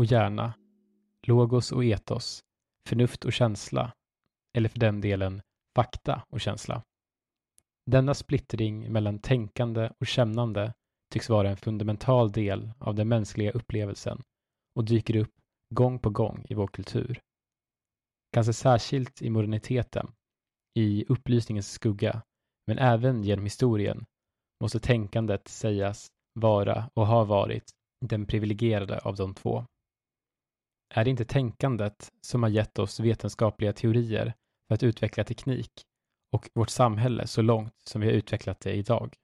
och hjärna, logos och etos, förnuft och känsla, eller för den delen fakta och känsla. Denna splittring mellan tänkande och kännande tycks vara en fundamental del av den mänskliga upplevelsen och dyker upp gång på gång i vår kultur. Kanske särskilt i moderniteten, i upplysningens skugga, men även genom historien måste tänkandet sägas vara och ha varit den privilegierade av de två. Är det inte tänkandet som har gett oss vetenskapliga teorier för att utveckla teknik och vårt samhälle så långt som vi har utvecklat det idag?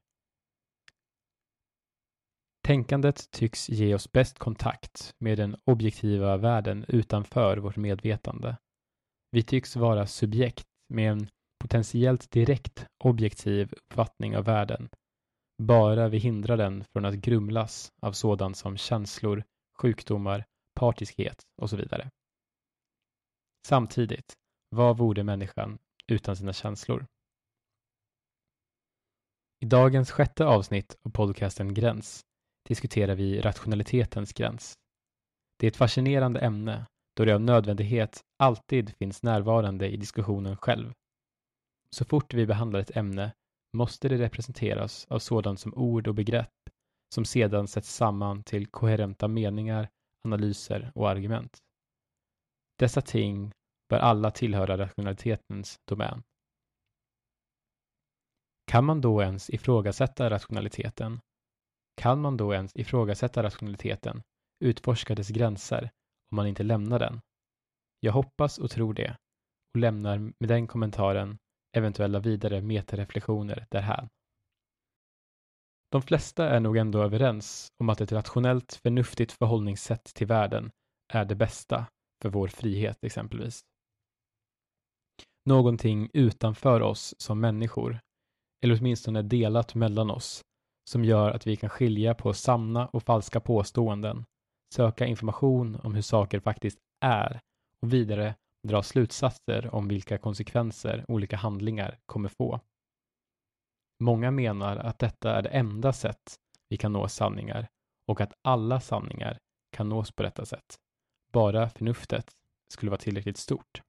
Tänkandet tycks ge oss bäst kontakt med den objektiva världen utanför vårt medvetande. Vi tycks vara subjekt med en potentiellt direkt objektiv uppfattning av världen, bara vi hindrar den från att grumlas av sådant som känslor, sjukdomar, partiskhet och så vidare. Samtidigt, vad vore människan utan sina känslor? I dagens sjätte avsnitt av podcasten Gräns diskuterar vi rationalitetens gräns. Det är ett fascinerande ämne då det av nödvändighet alltid finns närvarande i diskussionen själv. Så fort vi behandlar ett ämne måste det representeras av sådant som ord och begrepp som sedan sätts samman till koherenta meningar, analyser och argument. Dessa ting bör alla tillhöra rationalitetens domän. Kan man då ens ifrågasätta rationaliteten? Kan man då ens ifrågasätta rationaliteten, utforska dess gränser, om man inte lämnar den? Jag hoppas och tror det och lämnar med den kommentaren eventuella vidare metareflektioner därhän. De flesta är nog ändå överens om att ett rationellt, förnuftigt förhållningssätt till världen är det bästa för vår frihet exempelvis. Någonting utanför oss som människor, eller åtminstone delat mellan oss, som gör att vi kan skilja på sanna och falska påståenden, söka information om hur saker faktiskt är och vidare dra slutsatser om vilka konsekvenser olika handlingar kommer få. Många menar att detta är det enda sätt vi kan nå sanningar och att alla sanningar kan nås på detta sätt. Bara förnuftet skulle vara tillräckligt stort.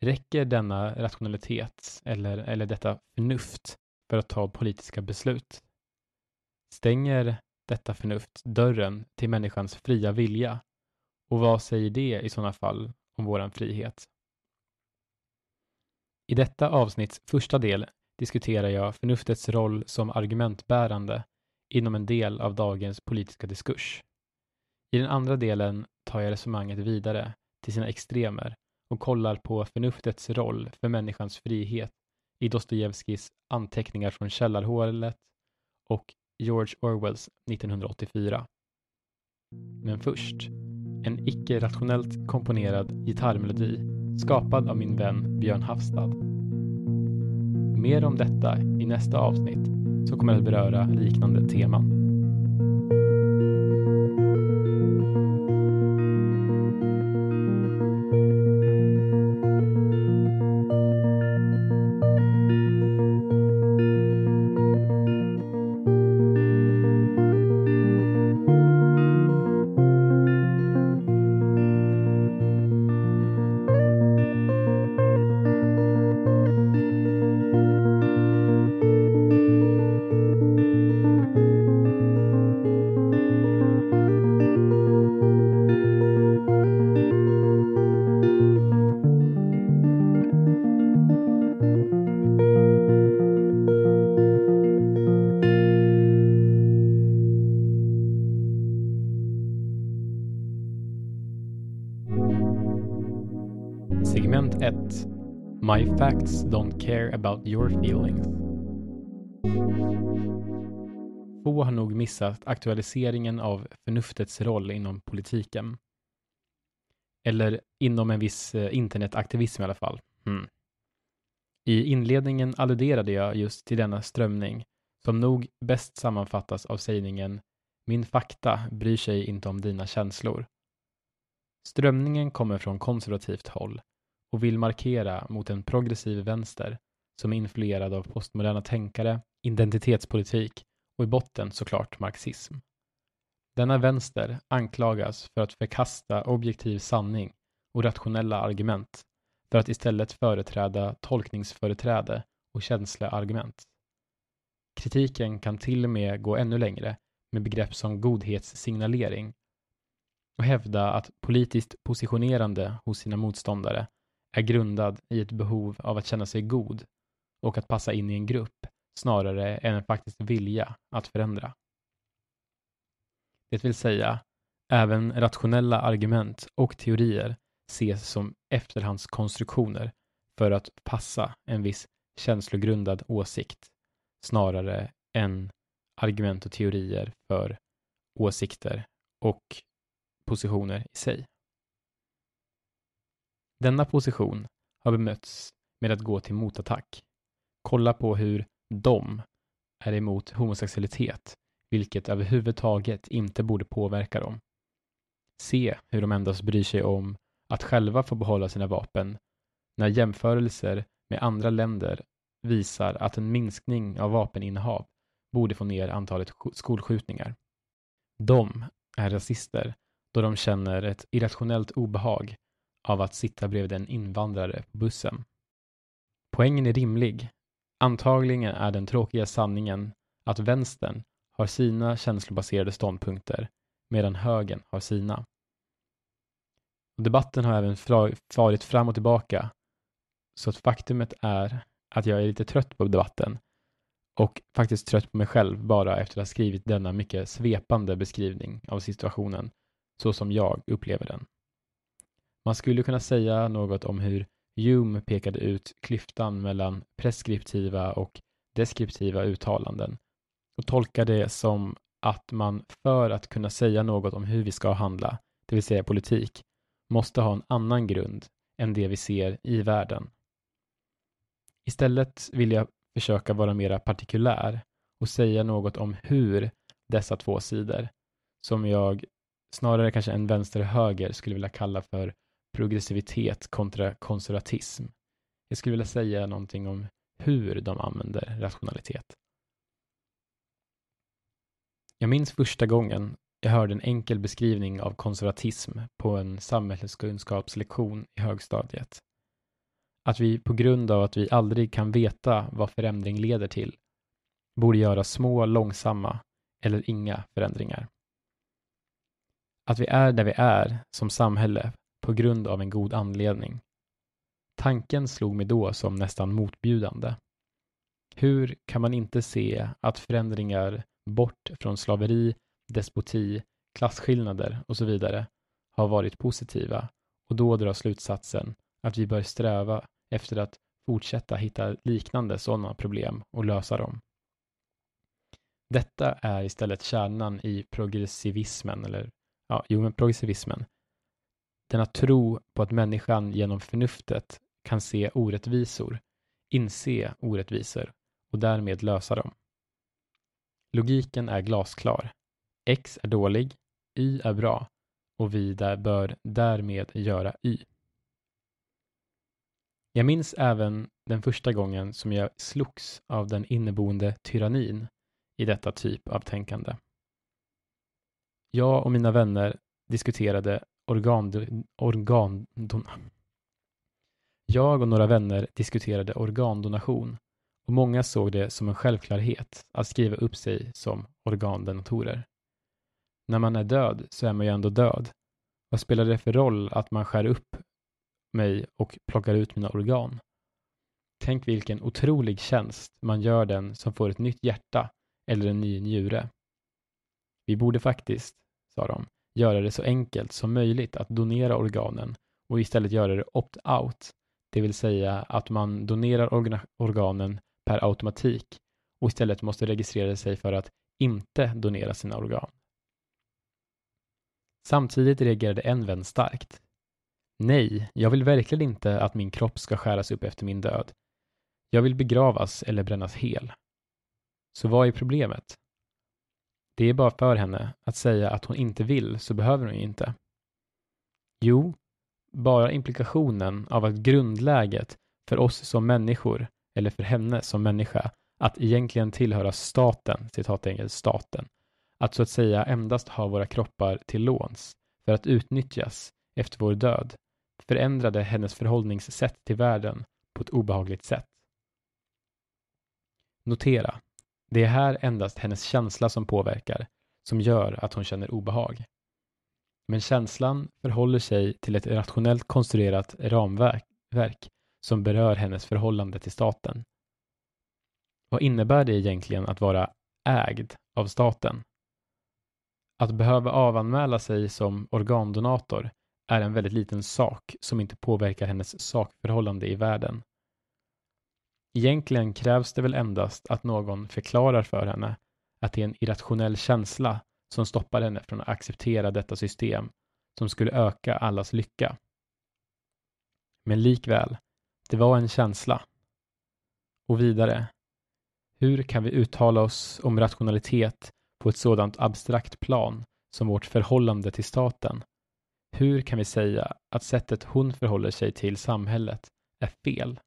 Räcker denna rationalitet eller, eller detta förnuft för att ta politiska beslut? Stänger detta förnuft dörren till människans fria vilja? Och vad säger det i sådana fall om våran frihet? I detta avsnitts första del diskuterar jag förnuftets roll som argumentbärande inom en del av dagens politiska diskurs. I den andra delen tar jag resonemanget vidare till sina extremer och kollar på förnuftets roll för människans frihet i Dostojevskijs Anteckningar från källarhålet och George Orwells 1984. Men först, en icke-rationellt komponerad gitarrmelodi skapad av min vän Björn Hafstad. Mer om detta i nästa avsnitt som kommer att beröra liknande teman. My facts don't care about your feelings. Få har nog missat aktualiseringen av förnuftets roll inom politiken. Eller inom en viss eh, internetaktivism i alla fall. Hmm. I inledningen alluderade jag just till denna strömning som nog bäst sammanfattas av sägningen Min fakta bryr sig inte om dina känslor. Strömningen kommer från konservativt håll och vill markera mot en progressiv vänster som är influerad av postmoderna tänkare, identitetspolitik och i botten såklart marxism. Denna vänster anklagas för att förkasta objektiv sanning och rationella argument för att istället företräda tolkningsföreträde och känsleargument. Kritiken kan till och med gå ännu längre med begrepp som godhetssignalering och hävda att politiskt positionerande hos sina motståndare är grundad i ett behov av att känna sig god och att passa in i en grupp snarare än en faktisk vilja att förändra. Det vill säga, även rationella argument och teorier ses som efterhandskonstruktioner för att passa en viss känslogrundad åsikt snarare än argument och teorier för åsikter och positioner i sig. Denna position har bemötts med att gå till motattack. Kolla på hur de är emot homosexualitet, vilket överhuvudtaget inte borde påverka dem. Se hur de endast bryr sig om att själva få behålla sina vapen när jämförelser med andra länder visar att en minskning av vapeninnehav borde få ner antalet skolskjutningar. De är rasister då de känner ett irrationellt obehag av att sitta bredvid en invandrare på bussen. Poängen är rimlig. Antagligen är den tråkiga sanningen att vänstern har sina känslobaserade ståndpunkter medan högern har sina. Debatten har även farit fram och tillbaka så att faktumet är att jag är lite trött på debatten och faktiskt trött på mig själv bara efter att ha skrivit denna mycket svepande beskrivning av situationen så som jag upplever den. Man skulle kunna säga något om hur Hume pekade ut klyftan mellan preskriptiva och deskriptiva uttalanden och tolka det som att man för att kunna säga något om hur vi ska handla, det vill säga politik, måste ha en annan grund än det vi ser i världen. Istället vill jag försöka vara mera partikulär och säga något om hur dessa två sidor, som jag snarare kanske en vänster-höger skulle vilja kalla för progressivitet kontra konservatism. Jag skulle vilja säga någonting om hur de använder rationalitet. Jag minns första gången jag hörde en enkel beskrivning av konservatism på en samhällskunskapslektion i högstadiet. Att vi på grund av att vi aldrig kan veta vad förändring leder till borde göra små, långsamma eller inga förändringar. Att vi är där vi är som samhälle på grund av en god anledning. Tanken slog mig då som nästan motbjudande. Hur kan man inte se att förändringar bort från slaveri, despoti, klasskillnader och så vidare har varit positiva och då dra slutsatsen att vi bör sträva efter att fortsätta hitta liknande sådana problem och lösa dem. Detta är istället kärnan i progressivismen, eller ja, jo, men progressivismen. Denna tro på att människan genom förnuftet kan se orättvisor, inse orättvisor och därmed lösa dem. Logiken är glasklar. X är dålig, Y är bra och vi där bör därmed göra Y. Jag minns även den första gången som jag slogs av den inneboende tyrannin i detta typ av tänkande. Jag och mina vänner diskuterade organ, organ, jag och några vänner diskuterade organdonation och många såg det som en självklarhet att skriva upp sig som organdonatorer. När man är död så är man ju ändå död. Vad spelar det för roll att man skär upp mig och plockar ut mina organ? Tänk vilken otrolig tjänst man gör den som får ett nytt hjärta eller en ny njure. Vi borde faktiskt, sa de, göra det så enkelt som möjligt att donera organen och istället göra det opt-out, det vill säga att man donerar organen per automatik och istället måste registrera sig för att inte donera sina organ. Samtidigt reagerade en vän starkt. Nej, jag vill verkligen inte att min kropp ska skäras upp efter min död. Jag vill begravas eller brännas hel. Så vad är problemet? Det är bara för henne att säga att hon inte vill så behöver hon ju inte. Jo, bara implikationen av att grundläget för oss som människor, eller för henne som människa, att egentligen tillhöra staten, citat enkelt staten, att så att säga endast ha våra kroppar till låns för att utnyttjas efter vår död förändrade hennes förhållningssätt till världen på ett obehagligt sätt. Notera, det är här endast hennes känsla som påverkar, som gör att hon känner obehag. Men känslan förhåller sig till ett rationellt konstruerat ramverk som berör hennes förhållande till staten. Vad innebär det egentligen att vara ägd av staten? Att behöva avanmäla sig som organdonator är en väldigt liten sak som inte påverkar hennes sakförhållande i världen. Egentligen krävs det väl endast att någon förklarar för henne att det är en irrationell känsla som stoppar henne från att acceptera detta system som skulle öka allas lycka. Men likväl, det var en känsla. Och vidare, hur kan vi uttala oss om rationalitet på ett sådant abstrakt plan som vårt förhållande till staten? Hur kan vi säga att sättet hon förhåller sig till samhället är fel?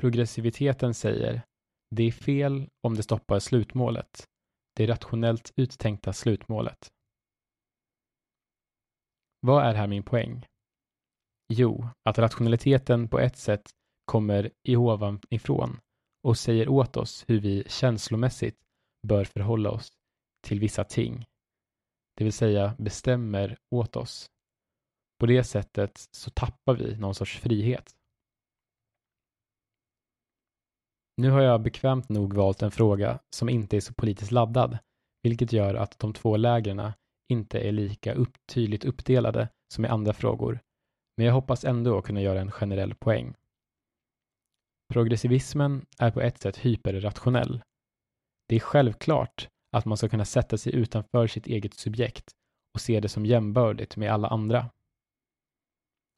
Progressiviteten säger det är fel om det stoppar slutmålet, det rationellt uttänkta slutmålet. Vad är här min poäng? Jo, att rationaliteten på ett sätt kommer i ovanifrån och säger åt oss hur vi känslomässigt bör förhålla oss till vissa ting. Det vill säga bestämmer åt oss. På det sättet så tappar vi någon sorts frihet. Nu har jag bekvämt nog valt en fråga som inte är så politiskt laddad, vilket gör att de två lägren inte är lika upp, tydligt uppdelade som i andra frågor, men jag hoppas ändå kunna göra en generell poäng. Progressivismen är på ett sätt hyperrationell. Det är självklart att man ska kunna sätta sig utanför sitt eget subjekt och se det som jämbördigt med alla andra.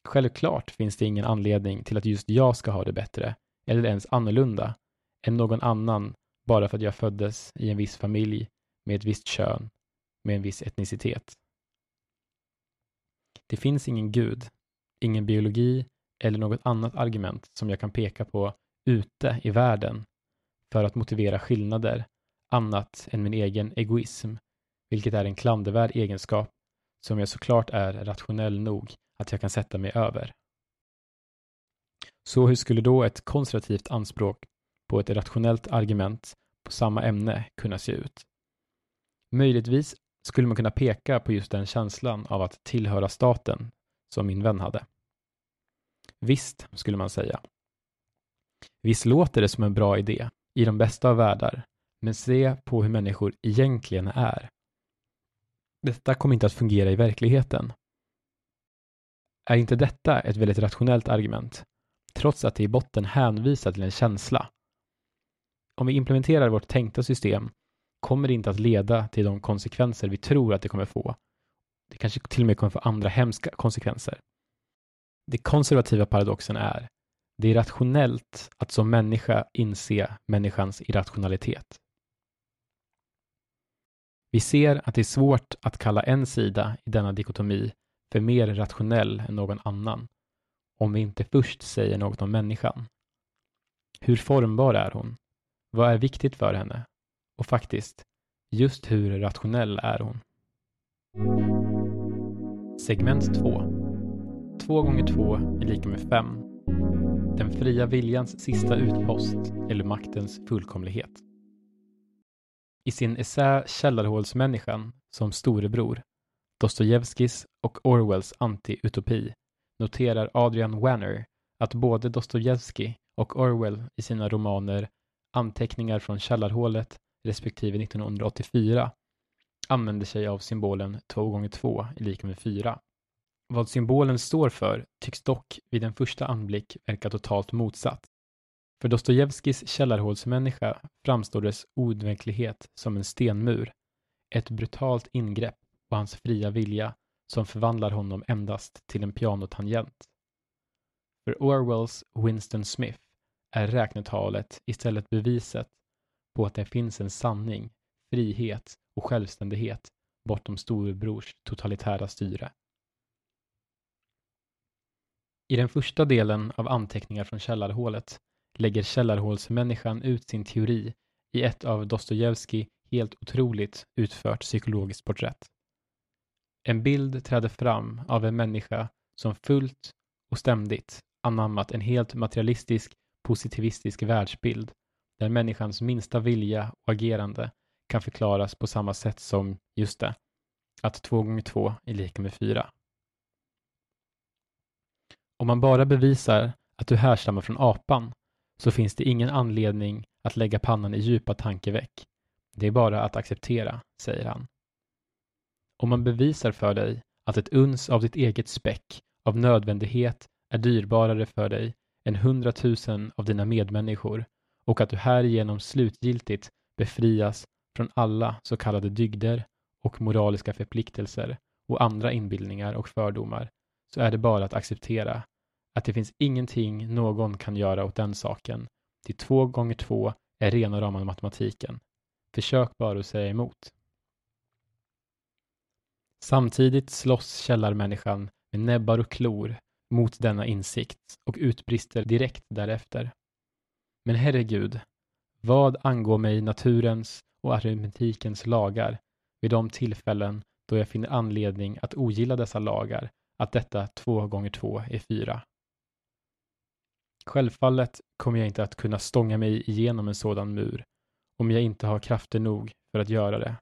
Självklart finns det ingen anledning till att just jag ska ha det bättre, eller ens annorlunda, än någon annan bara för att jag föddes i en viss familj med ett visst kön, med en viss etnicitet. Det finns ingen gud, ingen biologi eller något annat argument som jag kan peka på ute i världen för att motivera skillnader annat än min egen egoism, vilket är en klandervärd egenskap som jag såklart är rationell nog att jag kan sätta mig över. Så hur skulle då ett konservativt anspråk på ett rationellt argument på samma ämne kunna se ut? Möjligtvis skulle man kunna peka på just den känslan av att tillhöra staten som min vän hade. Visst, skulle man säga. Visst låter det som en bra idé i de bästa av världar, men se på hur människor egentligen är. Detta kommer inte att fungera i verkligheten. Är inte detta ett väldigt rationellt argument, trots att det i botten hänvisar till en känsla? Om vi implementerar vårt tänkta system kommer det inte att leda till de konsekvenser vi tror att det kommer få. Det kanske till och med kommer få andra hemska konsekvenser. Det konservativa paradoxen är, det är rationellt att som människa inse människans irrationalitet. Vi ser att det är svårt att kalla en sida i denna dikotomi för mer rationell än någon annan, om vi inte först säger något om människan. Hur formbar är hon? Vad är viktigt för henne? Och faktiskt, just hur rationell är hon? Segment 2. 2 gånger 2 är lika med 5. Den fria viljans sista utpost eller maktens fullkomlighet. I sin essä Källarhålsmänniskan som storebror, Dostojevskis och Orwells anti-utopi, noterar Adrian Wanner att både Dostojevskij och Orwell i sina romaner Anteckningar från källarhålet respektive 1984 använder sig av symbolen 2 gånger 2 är lika med 4. Vad symbolen står för tycks dock vid en första anblick verka totalt motsatt. För Dostojevskijs källarhålsmänniska framstår dess oundviklighet som en stenmur, ett brutalt ingrepp på hans fria vilja som förvandlar honom endast till en pianotangent. För Orwells Winston Smith är räknetalet istället beviset på att det finns en sanning, frihet och självständighet bortom storebrors totalitära styre. I den första delen av anteckningar från källarhålet lägger källarhålsmänniskan ut sin teori i ett av Dostojevskij helt otroligt utfört psykologiskt porträtt. En bild träder fram av en människa som fullt och ständigt anammat en helt materialistisk, positivistisk världsbild där människans minsta vilja och agerande kan förklaras på samma sätt som, just det, att två gånger två är lika med fyra. Om man bara bevisar att du härstammar från apan så finns det ingen anledning att lägga pannan i djupa tankeväck. Det är bara att acceptera, säger han. Om man bevisar för dig att ett uns av ditt eget späck av nödvändighet är dyrbarare för dig än hundratusen av dina medmänniskor och att du härigenom slutgiltigt befrias från alla så kallade dygder och moraliska förpliktelser och andra inbildningar och fördomar så är det bara att acceptera att det finns ingenting någon kan göra åt den saken. Till två gånger två är rena rama matematiken. Försök bara att säga emot. Samtidigt slåss källarmänniskan med näbbar och klor mot denna insikt och utbrister direkt därefter. Men herregud, vad angår mig naturens och aritmetikens lagar vid de tillfällen då jag finner anledning att ogilla dessa lagar, att detta två gånger två är fyra. Självfallet kommer jag inte att kunna stånga mig igenom en sådan mur om jag inte har krafter nog för att göra det.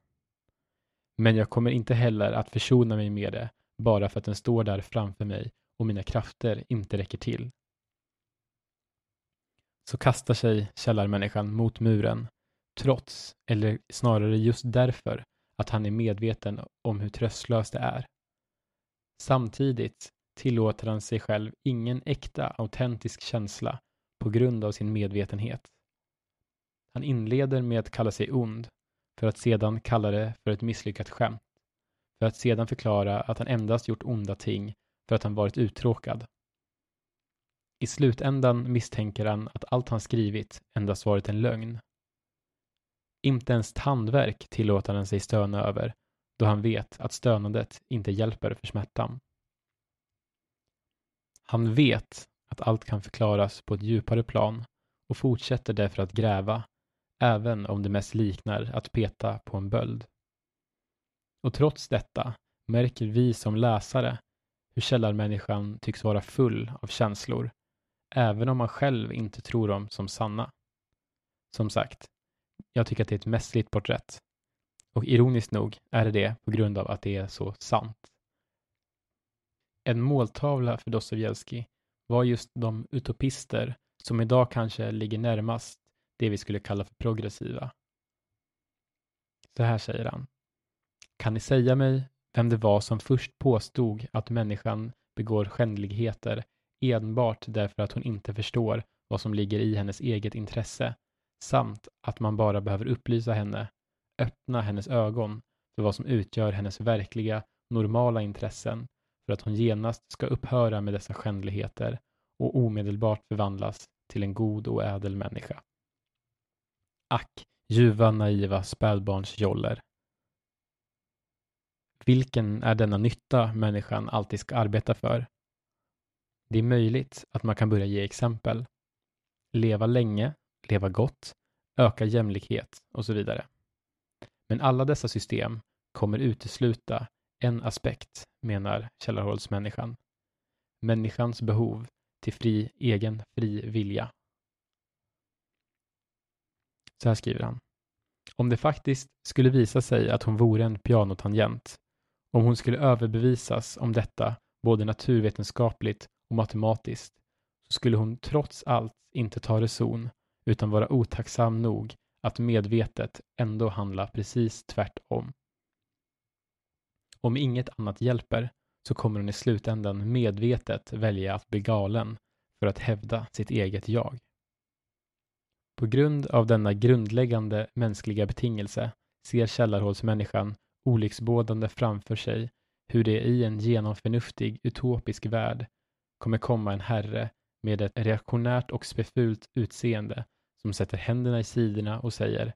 Men jag kommer inte heller att försona mig med det bara för att den står där framför mig och mina krafter inte räcker till. Så kastar sig källarmänniskan mot muren, trots, eller snarare just därför, att han är medveten om hur tröstlöst det är. Samtidigt tillåter han sig själv ingen äkta, autentisk känsla på grund av sin medvetenhet. Han inleder med att kalla sig ond, för att sedan kalla det för ett misslyckat skämt, för att sedan förklara att han endast gjort onda ting för att han varit uttråkad. I slutändan misstänker han att allt han skrivit endast varit en lögn. Inte ens tandverk tillåter han sig stöna över, då han vet att stönandet inte hjälper för smärtan. Han vet att allt kan förklaras på ett djupare plan och fortsätter därför att gräva, även om det mest liknar att peta på en böld. Och trots detta märker vi som läsare hur källarmänniskan tycks vara full av känslor, även om man själv inte tror dem som sanna. Som sagt, jag tycker att det är ett mästerligt porträtt. Och ironiskt nog är det det på grund av att det är så sant. En måltavla för Dostojevskij var just de utopister som idag kanske ligger närmast det vi skulle kalla för progressiva. Så här säger han. Kan ni säga mig vem det var som först påstod att människan begår skändligheter enbart därför att hon inte förstår vad som ligger i hennes eget intresse samt att man bara behöver upplysa henne, öppna hennes ögon för vad som utgör hennes verkliga, normala intressen för att hon genast ska upphöra med dessa skändligheter och omedelbart förvandlas till en god och ädel människa. Ack, ljuva, naiva spädbarnsjoller. Vilken är denna nytta människan alltid ska arbeta för? Det är möjligt att man kan börja ge exempel. Leva länge, leva gott, öka jämlikhet och så vidare. Men alla dessa system kommer utesluta en aspekt, menar källarhållsmänniskan. Människans behov till fri, egen fri vilja. Så här skriver han. Om det faktiskt skulle visa sig att hon vore en pianotangent, om hon skulle överbevisas om detta både naturvetenskapligt och matematiskt, så skulle hon trots allt inte ta reson utan vara otacksam nog att medvetet ändå handla precis tvärtom. Om inget annat hjälper så kommer hon i slutändan medvetet välja att bli galen för att hävda sitt eget jag. På grund av denna grundläggande mänskliga betingelse ser källarhålsmänniskan olycksbådande framför sig hur det i en genomförnuftig utopisk värld kommer komma en herre med ett reaktionärt och spefult utseende som sätter händerna i sidorna och säger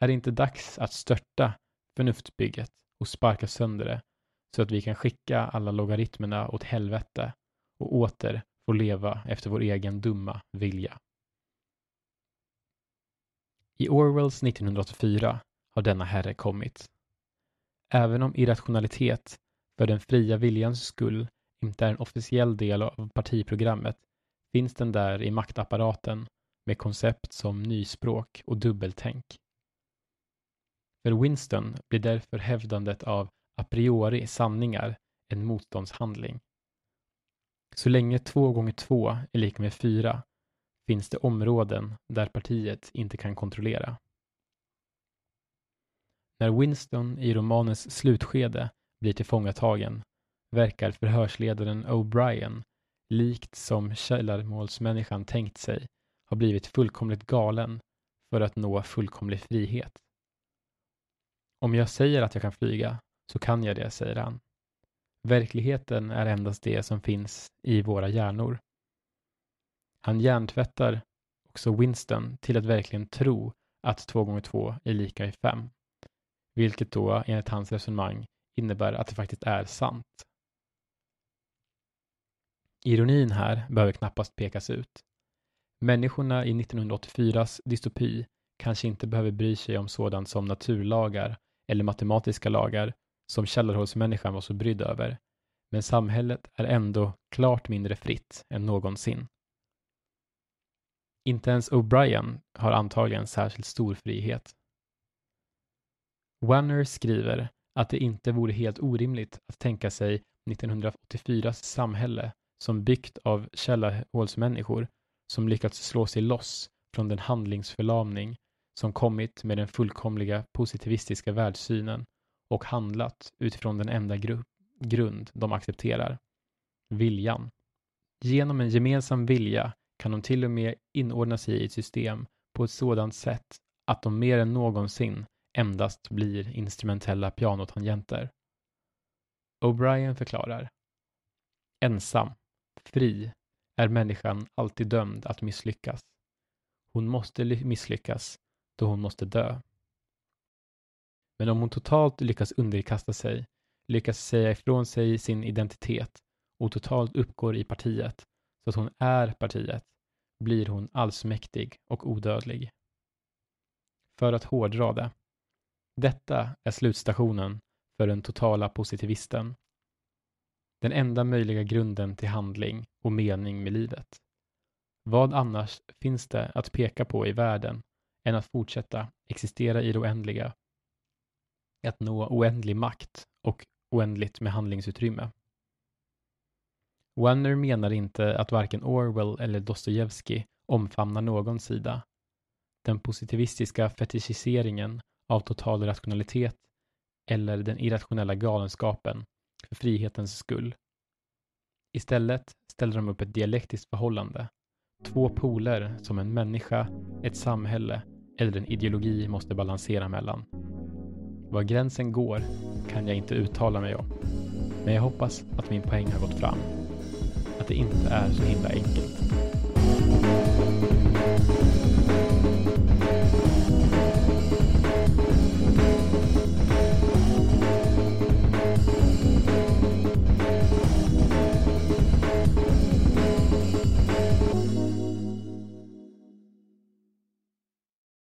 Är det inte dags att störta förnuftsbygget och sparka sönder det så att vi kan skicka alla logaritmerna åt helvete och åter få leva efter vår egen dumma vilja. I Orwells 1984 har denna herre kommit. Även om irrationalitet för den fria viljans skull inte är en officiell del av partiprogrammet finns den där i maktapparaten med koncept som nyspråk och dubbeltänk. För Winston blir därför hävdandet av a priori sanningar en motståndshandling. Så länge två gånger två är lika med fyra finns det områden där partiet inte kan kontrollera. När Winston i romanens slutskede blir tillfångatagen verkar förhörsledaren O'Brien, likt som källarmålsmänniskan tänkt sig, ha blivit fullkomligt galen för att nå fullkomlig frihet. Om jag säger att jag kan flyga så kan jag det, säger han. Verkligheten är endast det som finns i våra hjärnor. Han hjärntvättar också Winston till att verkligen tro att 2 gånger 2 är lika i 5. Vilket då, enligt hans resonemang, innebär att det faktiskt är sant. Ironin här behöver knappast pekas ut. Människorna i 1984s dystopi kanske inte behöver bry sig om sådant som naturlagar eller matematiska lagar som källarhålsmänniskan var så brydd över. Men samhället är ändå klart mindre fritt än någonsin. Inte ens O'Brien har antagligen särskilt stor frihet. Wanner skriver att det inte vore helt orimligt att tänka sig 1984s samhälle som byggt av källarhålsmänniskor som lyckats slå sig loss från den handlingsförlamning som kommit med den fullkomliga positivistiska världssynen och handlat utifrån den enda gru grund de accepterar, viljan. Genom en gemensam vilja kan de till och med inordna sig i ett system på ett sådant sätt att de mer än någonsin endast blir instrumentella pianotangenter. O'Brien förklarar. Ensam, fri, är människan alltid dömd att misslyckas. Hon måste misslyckas då hon måste dö. Men om hon totalt lyckas underkasta sig, lyckas säga ifrån sig sin identitet och totalt uppgår i partiet, så att hon är partiet, blir hon allsmäktig och odödlig. För att hårdra det. Detta är slutstationen för den totala positivisten. Den enda möjliga grunden till handling och mening med livet. Vad annars finns det att peka på i världen än att fortsätta existera i det oändliga, att nå oändlig makt och oändligt med handlingsutrymme. Wanner menar inte att varken Orwell eller Dostojevskij omfamnar någon sida. Den positivistiska fetischiseringen av total rationalitet eller den irrationella galenskapen för frihetens skull. Istället ställer de upp ett dialektiskt förhållande. Två poler som en människa, ett samhälle eller en ideologi måste balansera mellan. Var gränsen går kan jag inte uttala mig om. Men jag hoppas att min poäng har gått fram. Att det inte är så himla enkelt.